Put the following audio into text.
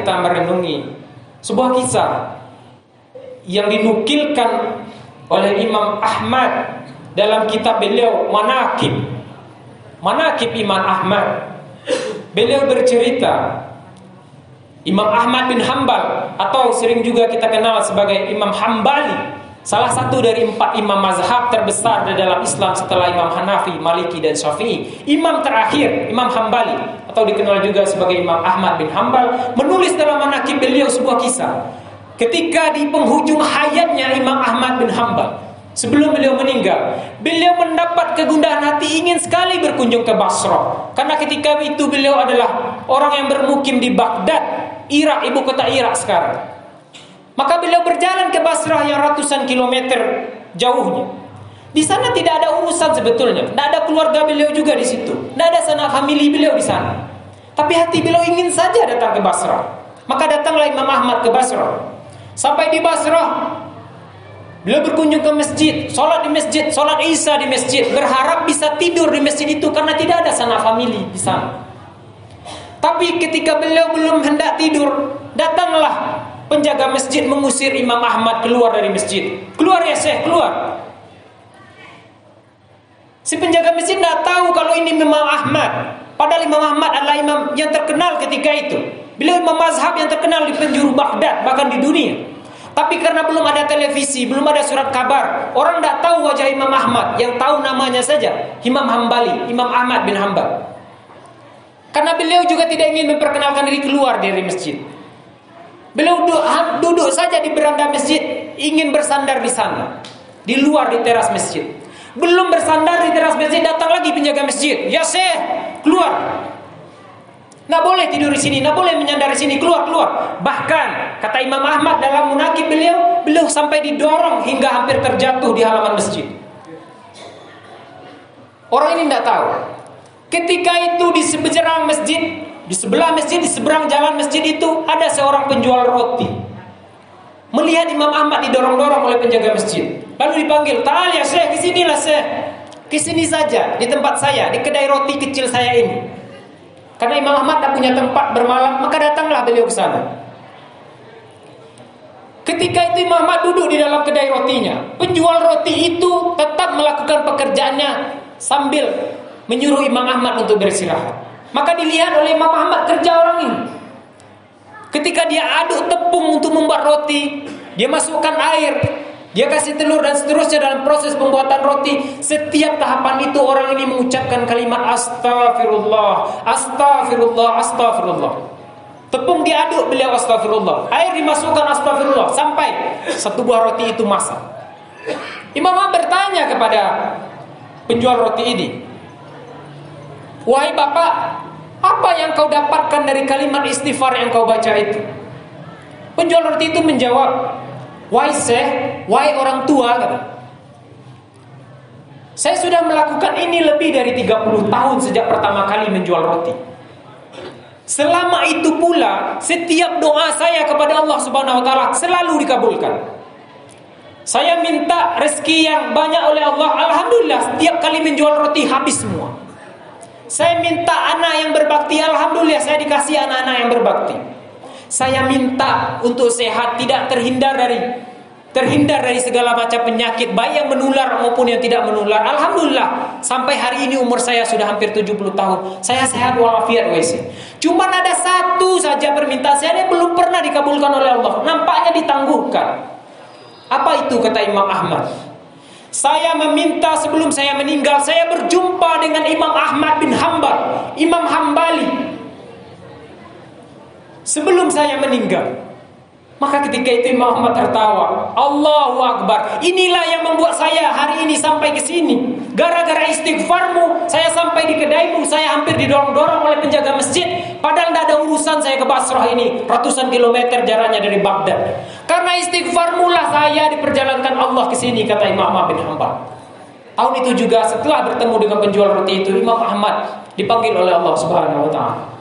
kita merenungi sebuah kisah yang dinukilkan oleh Imam Ahmad dalam kitab beliau Manakib. Manakib Imam Ahmad. Beliau bercerita Imam Ahmad bin Hambal atau sering juga kita kenal sebagai Imam Hambali Salah satu dari empat imam mazhab terbesar di dalam Islam setelah Imam Hanafi, Maliki, dan Syafi'i. Imam terakhir, Imam Hambali, atau dikenal juga sebagai Imam Ahmad bin Hambal, menulis dalam manakib beliau sebuah kisah. Ketika di penghujung hayatnya Imam Ahmad bin Hambal, sebelum beliau meninggal, beliau mendapat kegundahan hati ingin sekali berkunjung ke Basra. Karena ketika itu beliau adalah orang yang bermukim di Baghdad, Irak, ibu kota Irak sekarang. Maka beliau berjalan ke Basrah yang ratusan kilometer jauhnya. Di sana tidak ada urusan sebetulnya, tidak ada keluarga beliau juga di situ, tidak ada sanak famili beliau di sana. Tapi hati beliau ingin saja datang ke Basrah. Maka datanglah Imam Ahmad ke Basrah. Sampai di Basrah, beliau berkunjung ke masjid, sholat di masjid, sholat isya di masjid, berharap bisa tidur di masjid itu karena tidak ada sanak famili di sana. Tapi ketika beliau belum hendak tidur, datanglah penjaga masjid mengusir Imam Ahmad keluar dari masjid. Keluar ya Syekh, keluar. Si penjaga masjid tidak tahu kalau ini Imam Ahmad. Padahal Imam Ahmad adalah imam yang terkenal ketika itu. Beliau imam mazhab yang terkenal di penjuru Baghdad, bahkan di dunia. Tapi karena belum ada televisi, belum ada surat kabar, orang tidak tahu wajah Imam Ahmad. Yang tahu namanya saja, Imam Hambali, Imam Ahmad bin Hambal. Karena beliau juga tidak ingin memperkenalkan diri keluar dari masjid. Beliau duduk saja di beranda masjid, ingin bersandar di sana, di luar di teras masjid. Belum bersandar di teras masjid, datang lagi penjaga masjid. Ya seh, keluar. Nggak boleh tidur di sini, nggak boleh menyandar di sini, keluar keluar. Bahkan kata Imam Ahmad dalam munakib beliau, beliau sampai didorong hingga hampir terjatuh di halaman masjid. Orang ini tidak tahu. Ketika itu di seberang masjid di sebelah masjid, di seberang jalan masjid itu ada seorang penjual roti. Melihat Imam Ahmad didorong-dorong oleh penjaga masjid. Lalu dipanggil, "Ta'al ya Syekh, ke sinilah Syekh. Ke sini saja, di tempat saya, di kedai roti kecil saya ini." Karena Imam Ahmad tak punya tempat bermalam, maka datanglah beliau ke sana. Ketika itu Imam Ahmad duduk di dalam kedai rotinya. Penjual roti itu tetap melakukan pekerjaannya sambil menyuruh Imam Ahmad untuk beristirahat. Maka dilihat oleh Imam Ahmad kerja orang ini. Ketika dia aduk tepung untuk membuat roti, dia masukkan air, dia kasih telur dan seterusnya dalam proses pembuatan roti. Setiap tahapan itu orang ini mengucapkan kalimat astagfirullah, astagfirullah, astagfirullah. Tepung diaduk beliau astagfirullah. Air dimasukkan astagfirullah sampai satu buah roti itu masak. Imam Ahmad bertanya kepada penjual roti ini, Wahai bapak, apa yang kau dapatkan dari kalimat istighfar yang kau baca itu? Penjual roti itu menjawab, Wahai seh, wahai orang tua. Saya sudah melakukan ini lebih dari 30 tahun sejak pertama kali menjual roti. Selama itu pula, setiap doa saya kepada Allah Subhanahu wa taala selalu dikabulkan. Saya minta rezeki yang banyak oleh Allah. Alhamdulillah, setiap kali menjual roti habis semua. Saya minta anak yang berbakti, alhamdulillah saya dikasih anak-anak yang berbakti. Saya minta untuk sehat, tidak terhindar dari terhindar dari segala macam penyakit baik yang menular maupun yang tidak menular. Alhamdulillah sampai hari ini umur saya sudah hampir 70 tahun. Saya sehat walafiat wes. Cuma ada satu saja permintaan saya yang belum pernah dikabulkan oleh Allah. Nampaknya ditangguhkan. Apa itu kata Imam Ahmad? Saya meminta sebelum saya meninggal Saya berjumpa dengan Imam Ahmad bin Hambal Imam Hambali. Sebelum saya meninggal maka ketika itu Imam Ahmad tertawa. Allahu Akbar. Inilah yang membuat saya hari ini sampai ke sini. Gara-gara istighfarmu, saya sampai di kedaimu, saya hampir didorong-dorong oleh penjaga masjid. Padahal tidak ada urusan saya ke Basrah ini. Ratusan kilometer jaraknya dari Baghdad. Karena istighfarmu lah saya diperjalankan Allah ke sini, kata Imam Ahmad bin Hanbal. Tahun itu juga setelah bertemu dengan penjual roti itu, Imam Ahmad dipanggil oleh Allah Subhanahu wa taala.